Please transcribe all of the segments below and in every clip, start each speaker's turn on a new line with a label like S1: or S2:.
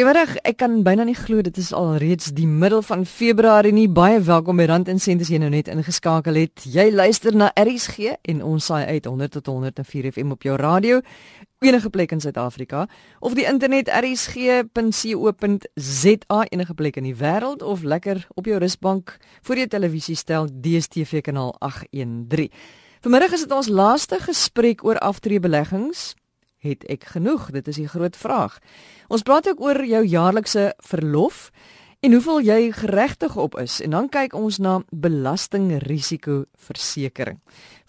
S1: Goeiemiddag. Ek kan byna nie glo dit is al reeds die middel van Februarie nie. Baie welkom by Rand en Sent as jy nou net ingeskakel het. Jy luister na RSG en ons saai uit 100 tot 104 FM op jou radio enige plek in Suid-Afrika of die internet rsg.co.za enige plek in die wêreld of lekker op jou rusbank voor jou televisie stel DStv kanaal 813. Vanmiddag is dit ons laaste gesprek oor aftreebeleggings het ek genoeg? Dit is die groot vraag. Ons praat ook oor jou jaarlikse verlof en hoeveel jy geregtig op is en dan kyk ons na belastingrisikoversekering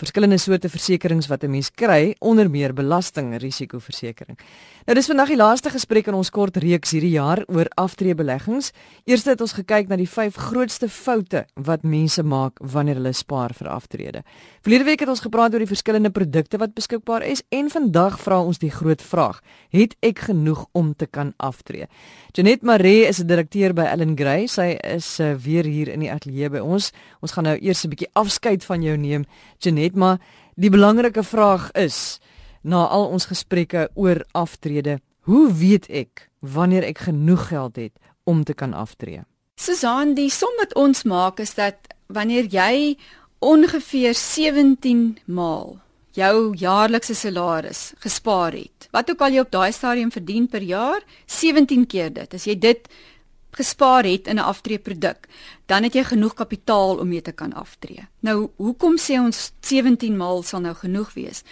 S1: verskillende soorte versekerings wat 'n mens kry, onder meer belastingrisikoversekering. Nou dis vandag die laaste gesprek in ons kort reeks hierdie jaar oor aftreebeleggings. Eerste het ons gekyk na die 5 grootste foute wat mense maak wanneer hulle spaar vir aftrede. Verlede week het ons gepraat oor die verskillende produkte wat beskikbaar is en vandag vra ons die groot vraag: Het ek genoeg om te kan aftree? Janet Maree is 'n direkteur by Allen Gray. Sy is uh, weer hier in die ateljee by ons. Ons gaan nou eers 'n bietjie afskeid van jou neem. Janet maar die belangrike vraag is na al ons gesprekke oor aftrede, hoe weet ek wanneer ek genoeg geld het om te kan aftree?
S2: Susan, die som wat ons maak is dat wanneer jy ongeveer 17 maal jou jaarlikse salaris gespaar het. Wat ook al jy op daai stadium verdien per jaar, 17 keer dit. As jy dit gespaar het in 'n aftreeproduk, dan het jy genoeg kapitaal om mee te kan aftree. Nou, hoekom sê ons 17 maal sal nou genoeg wees?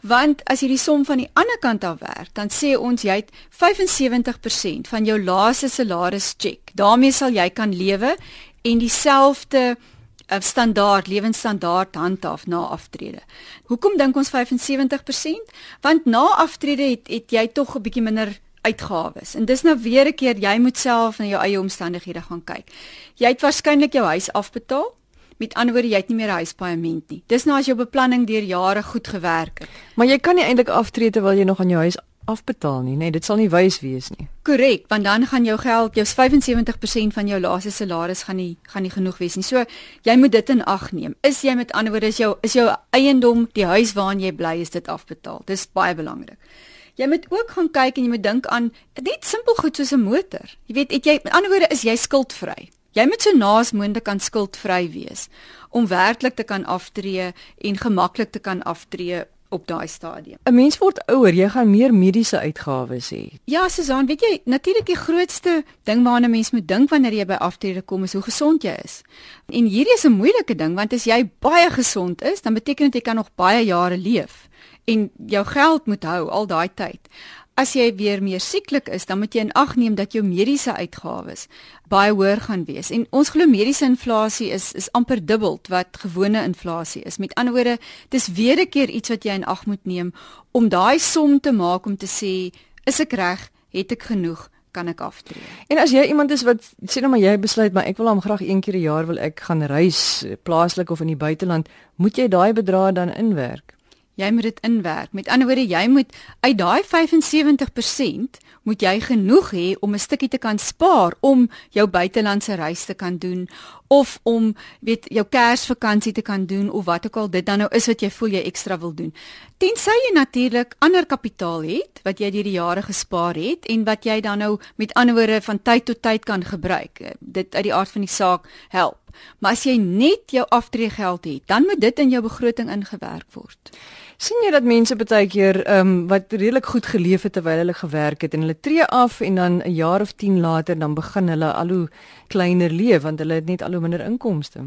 S2: Want as jy die som van die ander kant af werk, dan sê ons jy het 75% van jou laaste salaris check. daarmee sal jy kan lewe en dieselfde uh, standaard lewensstandaard handhaaf na aftrede. Hoekom dink ons 75%? Want na aftrede het, het jy tog 'n bietjie minder uitgawes. En dis nou weer 'n keer jy moet self na jou eie omstandighede gaan kyk. Jy het waarskynlik jou huis afbetaal. Met ander woorde, jy het nie meer 'n huispaaiement nie. Dis nou as jou beplanning deur jare goed gewerk het.
S1: Maar jy kan nie eintlik aftree terwyl jy nog aan jou huis afbetaal nie, nê? Nee, dit sal nie wys wees nie.
S2: Korrek, want dan gaan jou geld, jou 75% van jou laaste salaris gaan nie gaan nie genoeg wees nie. So, jy moet dit in ag neem. Is jy met ander woorde is jou is jou eiendom, die huis waarin jy bly, is dit afbetaal? Dis baie belangrik. Jy moet ook gaan kyk en jy moet dink aan net simpel goed soos 'n motor. Jy weet, het jy met ander woorde is jy skuldvry. Jy moet so naas moontlik aan skuldvry wees om werklik te kan aftree en gemaklik te kan aftree op daai stadium.
S1: 'n Mens word ouer, jy gaan meer mediese uitgawes hê.
S2: Ja, Susan, weet jy, natuurlik die grootste ding waarna 'n mens moet dink wanneer jy by aftrede kom is hoe gesond jy is. En hierdie is 'n moeilike ding want as jy baie gesond is, dan beteken dit jy kan nog baie jare leef en jou geld moet hou al daai tyd. As jy weer meer sieklik is, dan moet jy in ag neem dat jou mediese uitgawes baie hoër gaan wees. En ons glo mediese inflasie is is amper dubbel wat gewone inflasie is. Met ander woorde, dis weer 'n keer iets wat jy in ag moet neem om daai som te maak om te sê, is ek reg? Het ek genoeg? kan ek aftree.
S1: En as jy iemand is wat sê nou maar jy besluit maar ek wil hom graag een keer 'n jaar wil ek gaan reis plaaslik of in die buiteland, moet jy daai bedrag dan inwerk?
S2: Jy moet dit inwerk. Met ander woorde, jy moet uit daai 75% moet jy genoeg hê om 'n stukkie te kan spaar om jou buitelandse reis te kan doen of om weet jou Kersvakansie te kan doen of wat ook al dit dan nou is wat jy voel jy ekstra wil doen. Tensy jy natuurlik ander kapitaal het wat jy deur die jare gespaar het en wat jy dan nou met ander woorde van tyd tot tyd kan gebruik. Dit uit die aard van die saak help. Maar as jy net jou aftreegeld het, dan moet dit in jou begroting ingewerk word
S1: sien jy dat mense baie keer ehm um, wat redelik goed geleef het terwyl hulle gewerk het en hulle tree af en dan 'n jaar of 10 later dan begin hulle al hoe kleiner leef want hulle het net al hoe minder inkomste.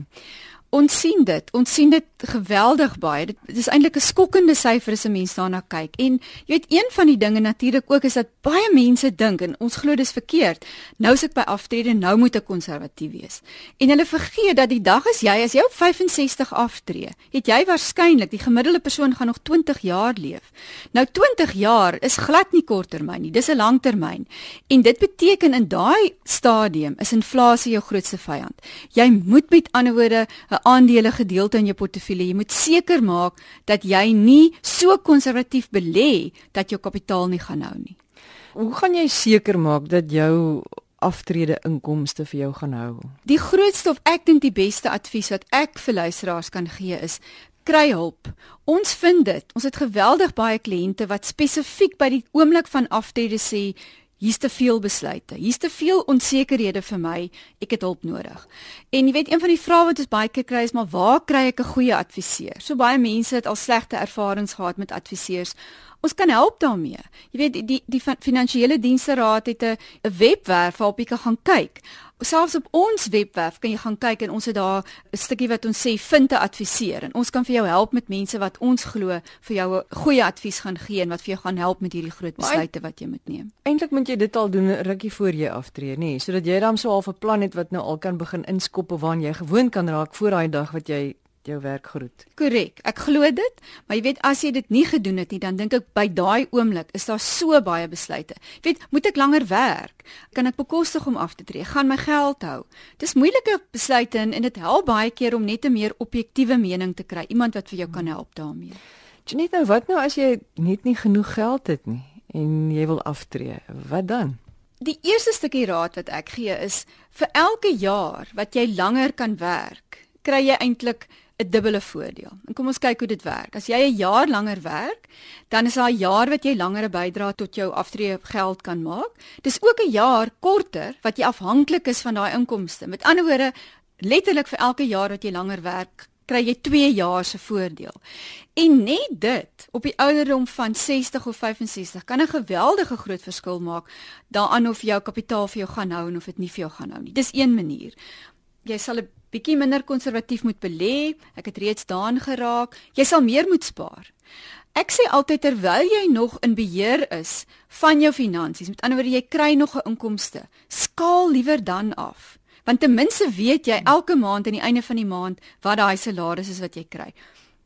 S2: Ons sien dit. Ons sien dit geweldig baie. Dit, dit is eintlik 'n skokkende syfer as 'n mens daarna kyk. En jy weet een van die dinge natuurlik ook is dat baie mense dink en ons glo dis verkeerd. Nou sit by aftrede, nou moet ek konservatief wees. En hulle vergeet dat die dag as jy as jy op 65 aftree, het jy waarskynlik die gemiddelde persoon gaan nog 20 jaar leef. Nou 20 jaar is glad nie korttermyn nie. Dis 'n langtermyn. En dit beteken in daai stadium is inflasie jou grootste vyand. Jy moet met ander woorde 'n aandele gedeelte in jou portefeulje. Jy moet seker maak dat jy nie so konservatief belê dat jou kapitaal nie gaan hou nie.
S1: Hoe gaan jy seker maak dat jou aftrede inkomste vir jou gaan hou?
S2: Die grootste of ek dink die beste advies wat ek vir luisteraars kan gee is kry hulp. Ons vind dit. Ons het geweldig baie kliënte wat spesifiek by die oomblik van aftrede sê hier's te veel besluite. Hier's te veel onsekerhede vir my. Ek het hulp nodig. En jy weet een van die vrae wat ons baie keer kry is maar waar kry ek 'n goeie adviseur? So baie mense het al slegte ervarings gehad met adviseurs. Ons kan help daarmee. Jy weet die die, die finansiële dienste raad het 'n webwerf waarop jy kan gaan kyk. Selfs op ons webwerf kan jy gaan kyk en ons het daar 'n stukkie wat ons sê vind 'n adviseur en ons kan vir jou help met mense wat ons glo vir jou 'n goeie advies gaan gee en wat vir jou gaan help met hierdie groot besluite wat jy moet neem.
S1: Eintlik moet jy dit al doen rukkie voor jy aftree, nê, nee, sodat jy dan so half 'n plan het wat nou al kan begin inskop of waar jy gewoon kan raak voor daai dag wat jy jou werk groet.
S2: Korrek. Ek glo dit, maar jy weet as jy dit nie gedoen het nie, dan dink ek by daai oomblik is daar so baie besluite. Jy weet, moet ek langer werk? Kan ek bekostig om af te tree? Gaan my geld hou? Dis moeilike besluite en dit help baie keer om net 'n meer objektiewe mening te kry, iemand wat vir jou kan help daarmee.
S1: Janette, nou wat nou as jy net nie genoeg geld het nie en jy wil aftree? Wat dan?
S2: Die eerste stukkie raad wat ek gee is vir elke jaar wat jy langer kan werk, kry jy eintlik 'n dubbele voordeel. En kom ons kyk hoe dit werk. As jy 'n jaar langer werk, dan is daai jaar wat jy langer 'n bydrae tot jou aftreë geld kan maak. Dis ook 'n jaar korter wat jy afhanklik is van daai inkomste. Met ander woorde, letterlik vir elke jaar wat jy langer werk, kry jy 2 jaar se voordeel. En net dit op die ouderdom van 60 of 65 kan 'n geweldige groot verskil maak daaraan of jou kapitaal vir jou gaan hou en of dit nie vir jou gaan hou nie. Dis een manier. Jy sal 'n bietjie minder konservatief moet belê. Ek het reeds daarin geraak. Jy sal meer moet spaar. Ek sê altyd terwyl jy nog in beheer is van jou finansies, met ander woorde jy kry nog 'n inkomste, skaal liewer dan af. Want ten minste weet jy elke maand aan die einde van die maand wat daai salaris is wat jy kry.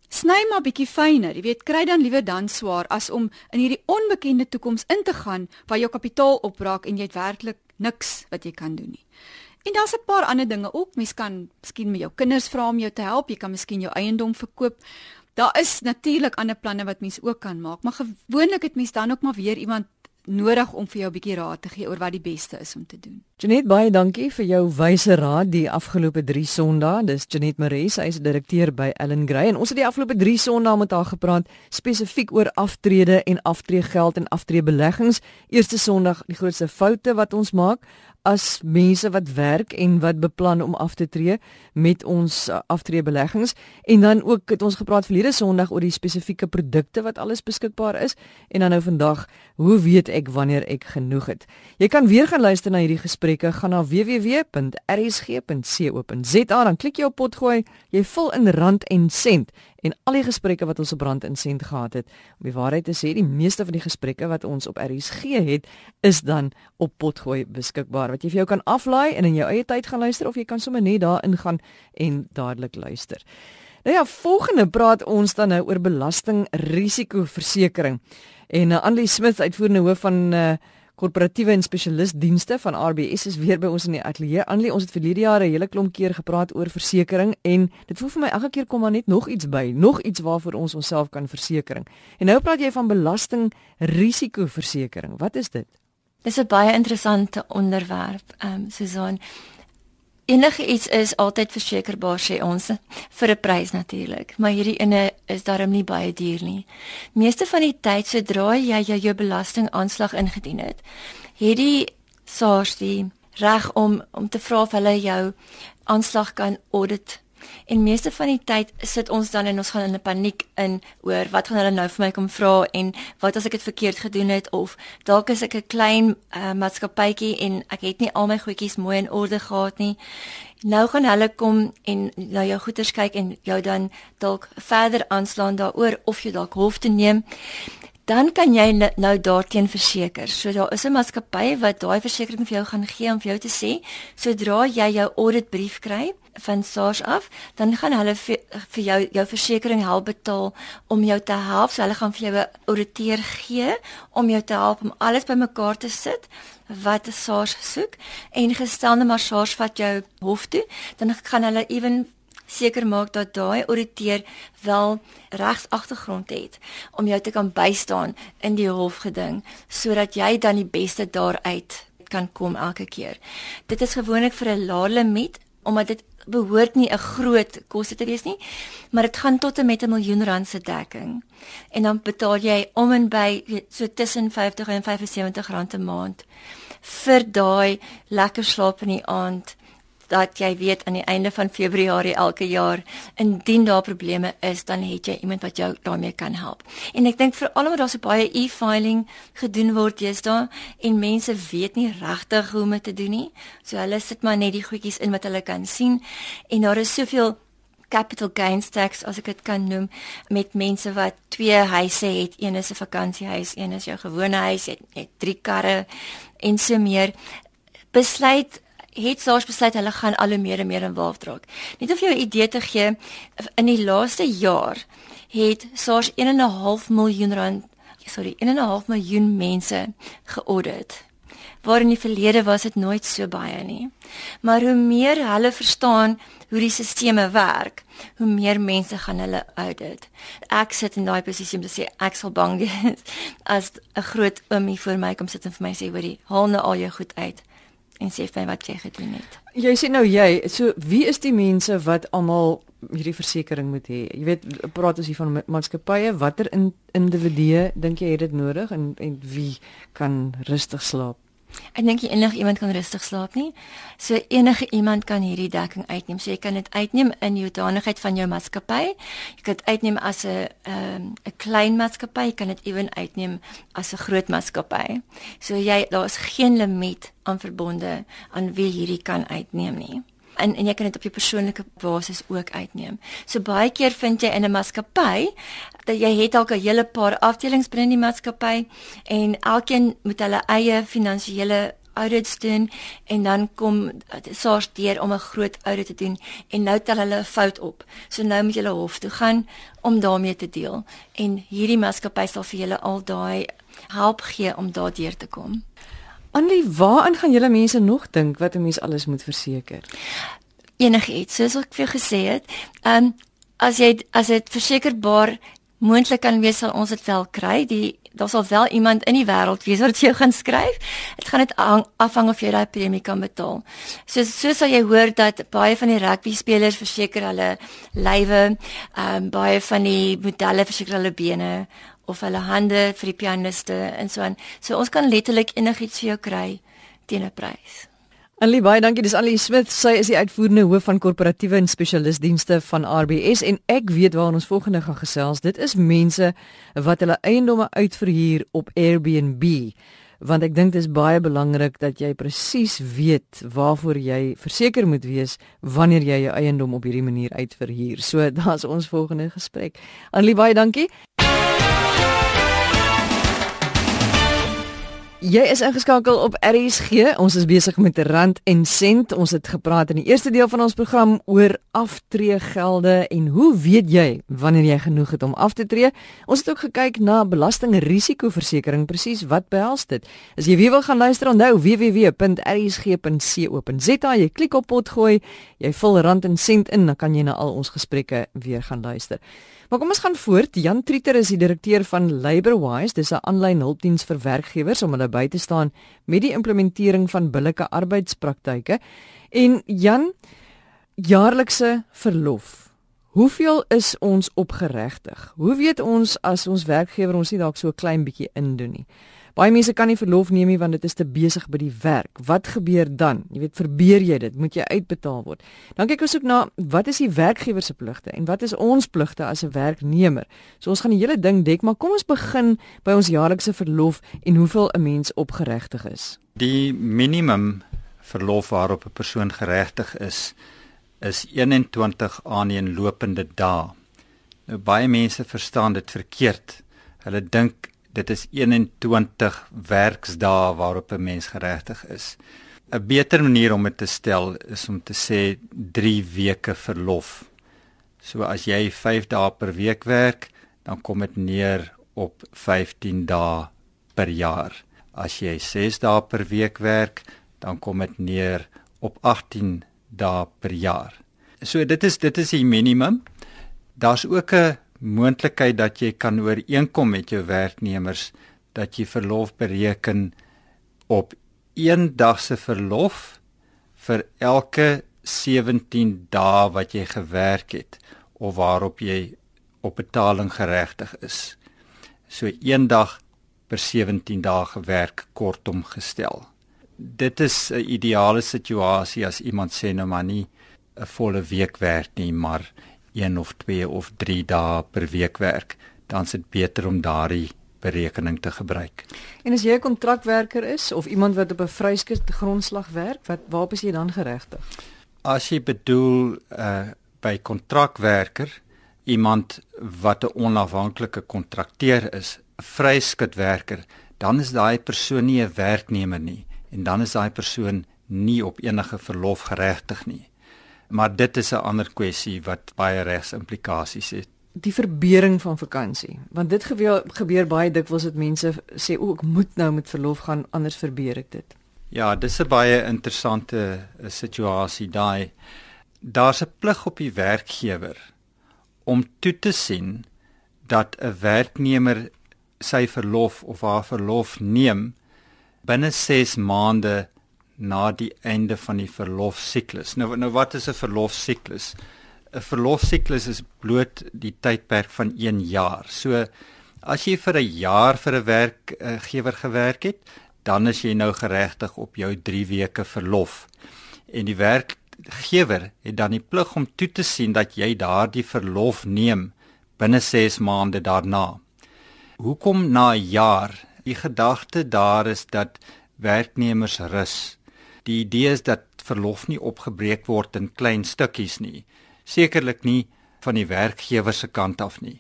S2: Sny maar bietjie fyner. Jy weet, kry dan liewer dan swaar as om in hierdie onbekende toekoms in te gaan waar jou kapitaal opraak en jy het werklik niks wat jy kan doen nie. En daar's 'n paar ander dinge ook. Mens kan miskien met jou kinders vra om jou te help. Jy kan miskien jou eiendom verkoop. Daar is natuurlik ander planne wat mens ook kan maak, maar gewoonlik het mens dan ook maar weer iemand nodig om vir jou 'n bietjie raad te gee oor wat die beste is om te doen.
S1: Janet baie dankie vir jou wyse raad die afgelope 3 Sondae. Dis Janet Maree, sy is direkteur by Ellen Gray en ons het die afgelope 3 Sondae met haar gepraat spesifiek oor aftrede en aftreegeld en aftreebeleggings. Eerste Sondag die grootste foute wat ons maak as mense wat werk en wat beplan om af te tree met ons uh, aftreebeleggings. En dan ook het ons gepraat verlede Sondag oor die spesifieke produkte wat alles beskikbaar is. En dan nou vandag hoe weet ek wanneer ek genoeg het? Jy kan weer gaan luister na hierdie gesprekke. Gaan na www.rsg.co.za dan klik jy op potgooi. Jy vul in rand en sent en al die gesprekke wat ons op Brand Insent gehad het. Om die waarheid te sê, die meeste van die gesprekke wat ons op RSG het, is dan op Potgooi beskikbaar wat jy vir jou kan aflaai en in jou eie tyd gaan luister of jy kan sommer net daar ingaan en dadelik luister. Nou ja, volgende praat ons dan nou oor belastingrisikoversekering. En uh, Annelie Smith, uitvoerende hoof van uh, korporatiewe en spesialistdienste van RBS is weer by ons in die ateljee. Anlie, ons het verlede jaar 'n hele klomp keer gepraat oor versekerings en dit voel vir my elke keer kom maar net nog iets by, nog iets waarvoor ons onsself kan versekering. En nou praat jy van belasting risikoversekering. Wat is dit?
S3: Dis 'n baie interessante onderwerp. Ehm um, Susan, enige iets is altyd versekerbaar sê ons vir 'n prys natuurlik maar hierdie ene is daarom nie baie duur nie. Meeste van die tyd sodra jy jou, jou belastingaanslag ingedien het het die SARS die reg om om te vra of hulle jou aanslag kan audit En meeste van die tyd sit ons dan en ons gaan in 'n paniek in oor wat gaan hulle nou vir my kom vra en wat as ek dit verkeerd gedoen het of dalk is ek 'n klein uh, maatskappytjie en ek het nie al my goedjies mooi in orde gehad nie. Nou gaan hulle kom en na jou goeder kyk en jou dan dalk verder aanslaan daaroor of jy dalk hof te neem. Dan kan jy nou daarteen verseker. So daar is 'n maatskappy wat daai versekerings vir jou gaan gee om vir jou te sê sodra jy jou auditbrief kry van SARS af, dan gaan hulle vir, jou jou versekerings help betaal om jou te help. So hulle gaan vir jou 'n ouditeur gee om jou te help om alles bymekaar te sit wat SARS soek en gestel net maar SARS vat jou hof toe, dan gaan hulle ewen seker maak dat daai ouditeur wel regs agtergrond het om jou te kan bystaan in die hofgeding sodat jy dan die beste daaruit kan kom elke keer. Dit is gewoonlik vir 'n lae limiet omdat dit behoort nie 'n groot koste te wees nie, maar dit gaan tot en met 'n miljoen rand se dekking. En dan betaal jy om en by so tussen 50 en 75 rand 'n maand vir daai lekker slaap in die aand dat jy weet aan die einde van Februarie elke jaar indien daar probleme is dan het jy iemand wat jou daarmee kan help. En ek dink veral omdat daar so baie e-filing gedoen word deesdae en mense weet nie regtig hoe om dit te doen nie. So hulle sit maar net die goedjies in wat hulle kan sien en daar is soveel capital gains tax as ek dit kan noem met mense wat twee huise het, een is 'n vakansiehuis, een is jou gewone huis, het, het drie karre en so meer besluit het SARS besluit hulle gaan al hoe meer en meer involved raak. Net om vir jou 'n idee te gee, in die laaste jaar het SARS 1.5 miljoen rand, sorry, 1.5 miljoen mense geaudit. Waar in die verlede was dit nooit so baie nie. Maar hoe meer hulle verstaan hoe die stelsels werk, hoe meer mense gaan hulle audit. Ek sit in daai posisie om te sê ek sal bang wees as 'n groot oomie voor my kom sit en vir my sê hoorie, haal nou al jou goed uit en sê vir my wat jy gedoen het.
S1: Jy sê nou jy, so wie is die mense wat almal hierdie versekerings moet hê? Jy weet, praat ons hier van maatskappye, watter in, individue dink jy het dit nodig en en wie kan rustig slaap?
S3: Ek dink enige iemand kan rustig slaap nie. So enige iemand kan hierdie dekking uitneem. So jy kan dit uitneem in jou danigheid van jou maatskappy. Jy kan dit uitneem as 'n ehm, 'n klein maatskappy, jy kan dit ewen uitneem as 'n groot maatskappy. So jy daar is geen limiet aan verbonde aan wie hierdie kan uitneem nie en en jy kan dit op jou persoonlike basis ook uitneem. So baie keer vind jy in 'n maatskappy dat jy het dalk 'n hele paar afdelings binne die maatskappy en elkeen moet hulle eie finansiële audits doen en dan kom SARS deur om 'n groot audit te doen en nou tel hulle 'n fout op. So nou moet jy hulle hof toe gaan om daarmee te deel en hierdie maatskappy sal vir julle al daai help gee om daardeur te kom.
S1: Anlie, waaraan gaan julle mense nog dink wat 'n mens alles moet verseker?
S3: Enigiets, soos ek vir gesê het. Ehm um, as jy as dit versekerbaar moontlik kan wees sal ons dit wel kry. Die daar sal wel iemand in die wêreld wees wat jou gaan skryf. Dit gaan net afhang of jy daai premie kan betaal. So so sal jy hoor dat baie van die rugby spelers verseker hulle lywe, ehm um, baie van die modelle verseker hulle bene of hulle hande vir die pianiste en so aan. So ons kan letterlik enigiets vir jou kry teen 'n prys.
S1: Anlie baie dankie. Dis Anlie Smith. Sy is die uitvoerende hoof van korporatiewe en spesialisdienste van RBS en ek weet waar ons volgende gaan gesels. Dit is mense wat hulle eiendomme uitverhuur op Airbnb. Want ek dink dit is baie belangrik dat jy presies weet waarvoor jy verseker moet wees wanneer jy jou eiendom op hierdie manier uitverhuur. So daar's ons volgende gesprek. Anlie baie dankie. Jy is ingeskakel op RSG. Ons is besig met rand en sent. Ons het gepraat in die eerste deel van ons program oor aftreegelde en hoe weet jy wanneer jy genoeg het om af te tree? Ons het ook gekyk na belastingrisikoversekering, presies wat behels dit? As jy weer wil gaan luister, onthou www.rsg.co.za. Jy klik op potgooi, jy vul rand en sent in, dan kan jy na al ons gesprekke weer gaan luister. Maar kom ons gaan voort. Jan Trieter is die direkteur van Labourwise. Dis 'n aanlyn hulpdiens vir werkgewers om hulle by te staan met die implementering van billike arbeidspraktyke. En Jan, jaarlikse verlof. Hoeveel is ons opgeregtig? Hoe weet ons as ons werkgewer ons nie dalk so klein bietjie indoen nie? Baie mense kan nie verlof neem nie want dit is te besig by die werk. Wat gebeur dan? Jy weet, verbeur jy dit? Moet jy uitbetaal word? Dan kyk ons ook na wat is die werkgewer se pligte en wat is ons pligte as 'n werknemer? So ons gaan die hele ding dek, maar kom ons begin by ons jaarlikse verlof en hoeveel 'n mens opgeregtig is.
S4: Die minimum verlof waarop 'n persoon geregtig is is 21 aaneenlopende dae. Nou baie mense verstaan dit verkeerd. Hulle dink dit is 21 werksdae waarop 'n mens geregtig is. 'n Beter manier om dit te stel is om te sê 3 weke verlof. So as jy 5 dae per week werk, dan kom dit neer op 15 dae per jaar. As jy 6 dae per week werk, dan kom dit neer op 18 dae per jaar. So dit is dit is die minimum. Daar's ook 'n moontlikheid dat jy kan ooreenkom met jou werknemers dat jy verlof bereken op een dag se verlof vir elke 17 dae wat jy gewerk het of waarop jy op betaling geregtig is. So een dag per 17 dae gewerk kortom gestel. Dit is 'n ideale situasie as iemand sê nou maar nie 'n volle week werk nie, maar 1 of 2 of 3 dae per week werk, dan is dit beter om daardie berekening te gebruik.
S1: En as jy 'n kontrakwerker is of iemand wat op 'n vryskut grondslag werk, wat waarop is jy dan geregtig?
S4: As jy bedoel uh by kontrakwerker iemand wat 'n onafhanklike kontrakteur is, 'n vryskutwerker, dan is daai persoon nie 'n werknemer nie en dan is daai persoon nie op enige verlof geregtig nie. Maar dit is 'n ander kwessie wat baie regsimplikasies het.
S1: Die verbering van vakansie want dit gebeur gebeur baie dikwels dat mense sê o ek moet nou met verlof gaan anders verbeer ek dit.
S4: Ja dis 'n baie interessante eh, situasie daai. Daar's 'n plig op die werkgewer om toe te sien dat 'n werknemer sy verlof of haar verlof neem binne 6 maande na die einde van die verlofsiklus nou nou wat is 'n verlofsiklus 'n verlofsiklus is bloot die tydperk van 1 jaar. So as jy vir 'n jaar vir 'n werkgewer gewerk het, dan is jy nou geregtig op jou 3 weke verlof. En die werkgewer het dan die plig om toe te sien dat jy daardie verlof neem binne 6 maande daarna. Hoekom na 'n jaar? Die gedagte daar is dat werknemers rus. Die idee is dat verlof nie opgebreek word in klein stukkies nie sekerlik nie van die werkgewer se kant af nie.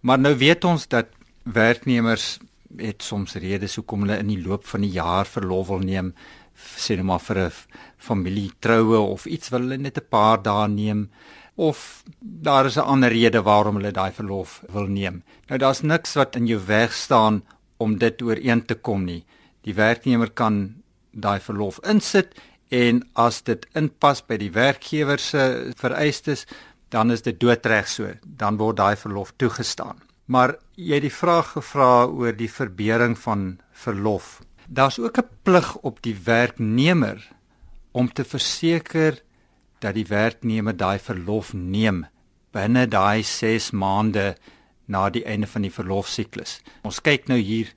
S4: Maar nou weet ons dat werknemers het soms redes hoekom hulle in die loop van die jaar verlof wil neem, sê net maar vir 'n familietroue of iets wil hulle net 'n paar dae neem of daar is 'n ander rede waarom hulle daai verlof wil neem. Nou daar's niks wat in jou weg staan om dit ooreen te kom nie. Die werknemer kan daai verlof insit en as dit inpas by die werkgewer se vereistes, dan is dit doodreg so, dan word daai verlof toegestaan. Maar jy het die vraag gevra oor die verbering van verlof. Daar's ook 'n plig op die werknemer om te verseker dat die werknemer daai verlof neem binne daai 6 maande na die einde van die verlofsiklus. Ons kyk nou hier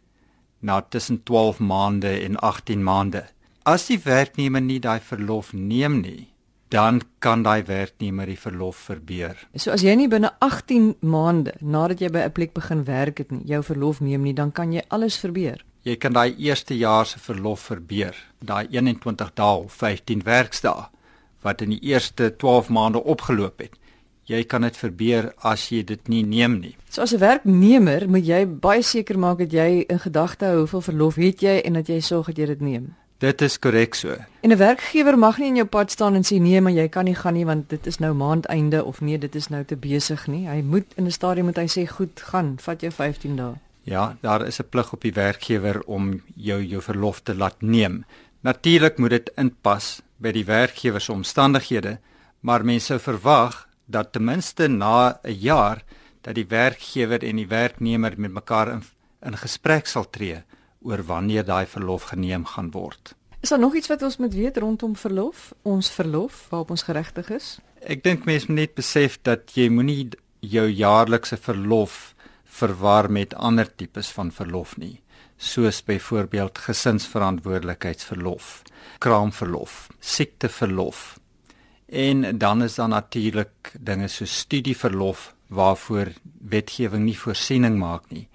S4: na tussen 12 maande en 18 maande. As die werknemer nie daai verlof neem nie, dan kan daai werknemer die verlof verbeur.
S1: So as jy nie binne 18 maande nadat jy by 'n plek begin werk het nie, jou verlof neem nie, dan kan jy alles verbeur.
S4: Jy kan daai eerste jaar se verlof verbeur, daai 21 dae of 15 werksdae wat in die eerste 12 maande opgeloop het. Jy kan dit verbeur as jy dit nie neem nie.
S1: So as 'n werknemer moet jy baie seker maak dat jy in gedagte hou hoeveel verlof het jy en dat jy sorg dat jy dit neem.
S4: Dit is korrek so.
S1: En 'n werkgewer mag nie in jou pad staan en sê nee, maar jy kan nie gaan nie want dit is nou maandeinde of nee, dit is nou te besig nie. Hy moet in 'n stadium moet hy sê goed, gaan, vat jou 15 dae.
S4: Ja, daar is 'n plig op die werkgewer om jou jou verlof te laat neem. Natuurlik moet dit inpas by die werkgewer se omstandighede, maar mense verwag dat ten minste na 'n jaar dat die werkgewer en die werknemer met mekaar in, in gesprek sal tree oor wanneer daai verlof geneem gaan word.
S1: Is daar nog iets wat ons moet weet rondom verlof? Ons verlof waarop ons geregtig is?
S4: Ek dink mense moet net besef dat jy moenie jou jaarlikse verlof verwar met ander tipes van verlof nie, soos byvoorbeeld gesinsverantwoordelikheidsverlof, kraamverlof, siekteverlof. En dan is daar natuurlik dinge so studieverlof waarvoor wetgewing nie voorsiening maak nie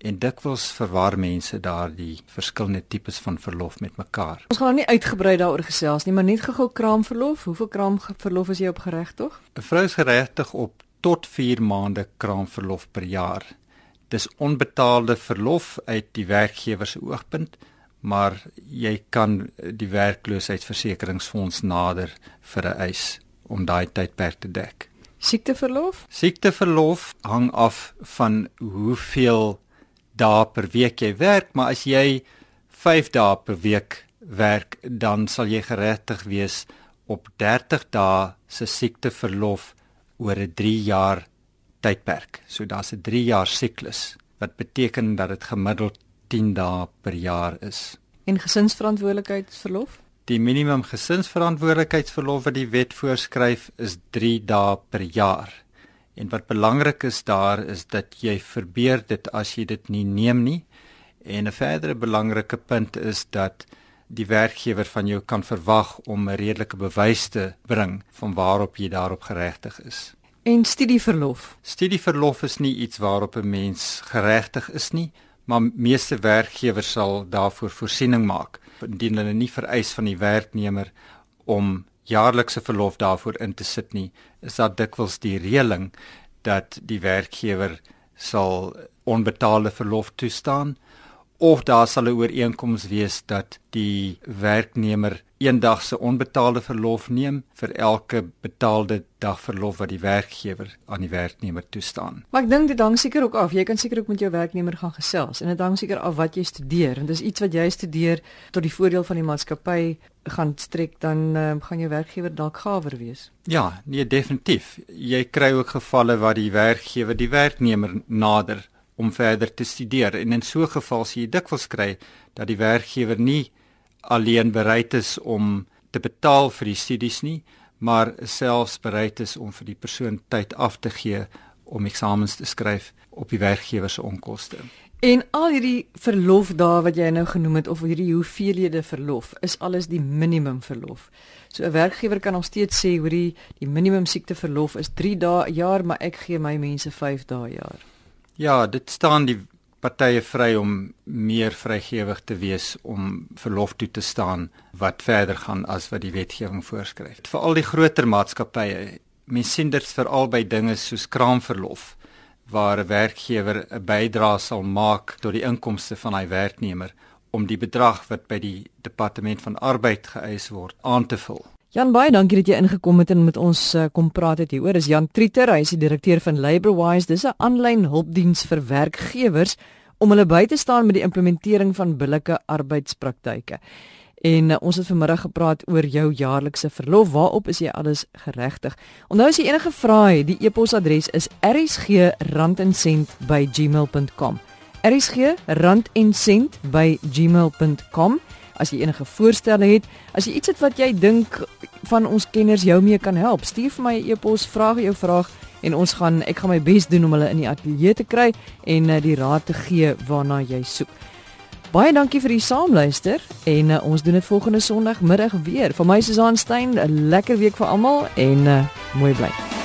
S4: en dikwels verwar mense daardie verskillende tipes van verlof met mekaar.
S1: Ons gaan nou nie uitgebrei daaroor gesels nie, maar net gou kraamverlof. Hoeveel kraamverlof is jy op geregtig?
S4: 'n Vrou is geregtig op tot 4 maande kraamverlof per jaar. Dis onbetaalde verlof uit die werkgewer se oogpunt, maar jy kan die werkloosheidsversekeringsfonds nader vir 'n eis om daai tydperk te dek.
S1: Siekteverlof?
S4: Siekteverlof hang af van hoeveel dae per week jy werk, maar as jy 5 dae per week werk, dan sal jy geregtig wees op 30 dae se siekteverlof oor 'n 3 jaar tydperk. So daar's 'n 3 jaar siklus wat beteken dat dit gemiddeld 10 dae per jaar is.
S1: En gesinsverantwoordelikheidsverlof?
S4: Die minimum gesinsverantwoordelikheidsverlof wat die wet voorskryf is 3 dae per jaar. En wat belangrik is daar is dat jy verbeur dit as jy dit nie neem nie. En 'n verdere belangrike punt is dat die werkgewer van jou kan verwag om 'n redelike bewys te bring van waarop jy daarop geregtig is.
S1: En studieverlof.
S4: Studieverlof is nie iets waarop 'n mens geregtig is nie, maar meeste werkgewers sal daarvoor voorsiening maak indien hulle nie vereis van die werknemer om jaarlikse verlof daarvoor in te sit nie, is dat dikwels die reëling dat die werkgewer sal onbetaalde verlof toestaan of daar sal 'n ooreenkoms wees dat die werknemer eendag se onbetaalde verlof neem vir elke betaalde dag verlof wat die werkgewer aan die werknemer toestaan.
S1: Maar ek dink dit hang seker ook af. Jy kan seker ook met jou werknemer gaan gesels en dit hang seker af wat jy studeer. En dis iets wat jy studeer tot die voordeel van die maatskappy gaan strek dan uh, gaan jou werkgewer dalk gawer wees.
S4: Ja, nee definitief. Jy kry ook gevalle waar die werkgewer die werknemer nader om verder te studeer en in so 'n geval sien jy dikwels kry dat die werkgewer nie alleen bereid is om te betaal vir die studies nie, maar selfs bereid is om vir die persoon tyd af te gee om eksamens te skryf op die werkgewer se onkoste.
S1: En al hierdie verlofdae wat jy nou genoem het of hierdie hoeveelhede verlof is alles die minimum verlof. So 'n werkgewer kan nog steeds sê hoor die, die minimum siekteverlof is 3 dae 'n jaar, maar ek gee my mense 5 dae 'n jaar.
S4: Ja, dit staan die partye vry om meer vrygewig te wees om verlof toe te staan wat verder gaan as wat die wetgewing voorskryf. Vir al die groter maatskappye, mens sien dit veral by dinge soos kraamverlof waar 'n werkgewer 'n bydrae sal maak tot die inkomste van hy werknemer om die bedrag wat by die departement van arbeid geëis word aan te vul.
S1: Jan baie dankie dat jy ingekom het en met ons uh, kom praat het hieroor. Is Jan Trieter, hy is die direkteur van Labourwise. Dis 'n aanlyn hulpdiens vir werkgewers om hulle by te staan met die implementering van billike arbeidspraktyke. En uh, ons het vanmiddag gepraat oor jou jaarlikse verlof. Waarop is jy alles geregtig? Onthou as jy enige vrae het, die e-posadres is rsg@randencent@gmail.com. rsg@randencent@gmail.com as jy enige voorstelle het, as jy iets het wat jy dink van ons kenners jou mee kan help, stuur vir my 'n e-pos, vra jou vraag en ons gaan ek gaan my bes doen om hulle in die ateljee te kry en uh, die raad te gee waarna jy soek. Baie dankie vir die saamluister en uh, ons doen dit volgende Sondagmiddag weer. Vir my Susan Stein, 'n lekker week vir almal en uh, mooi bly.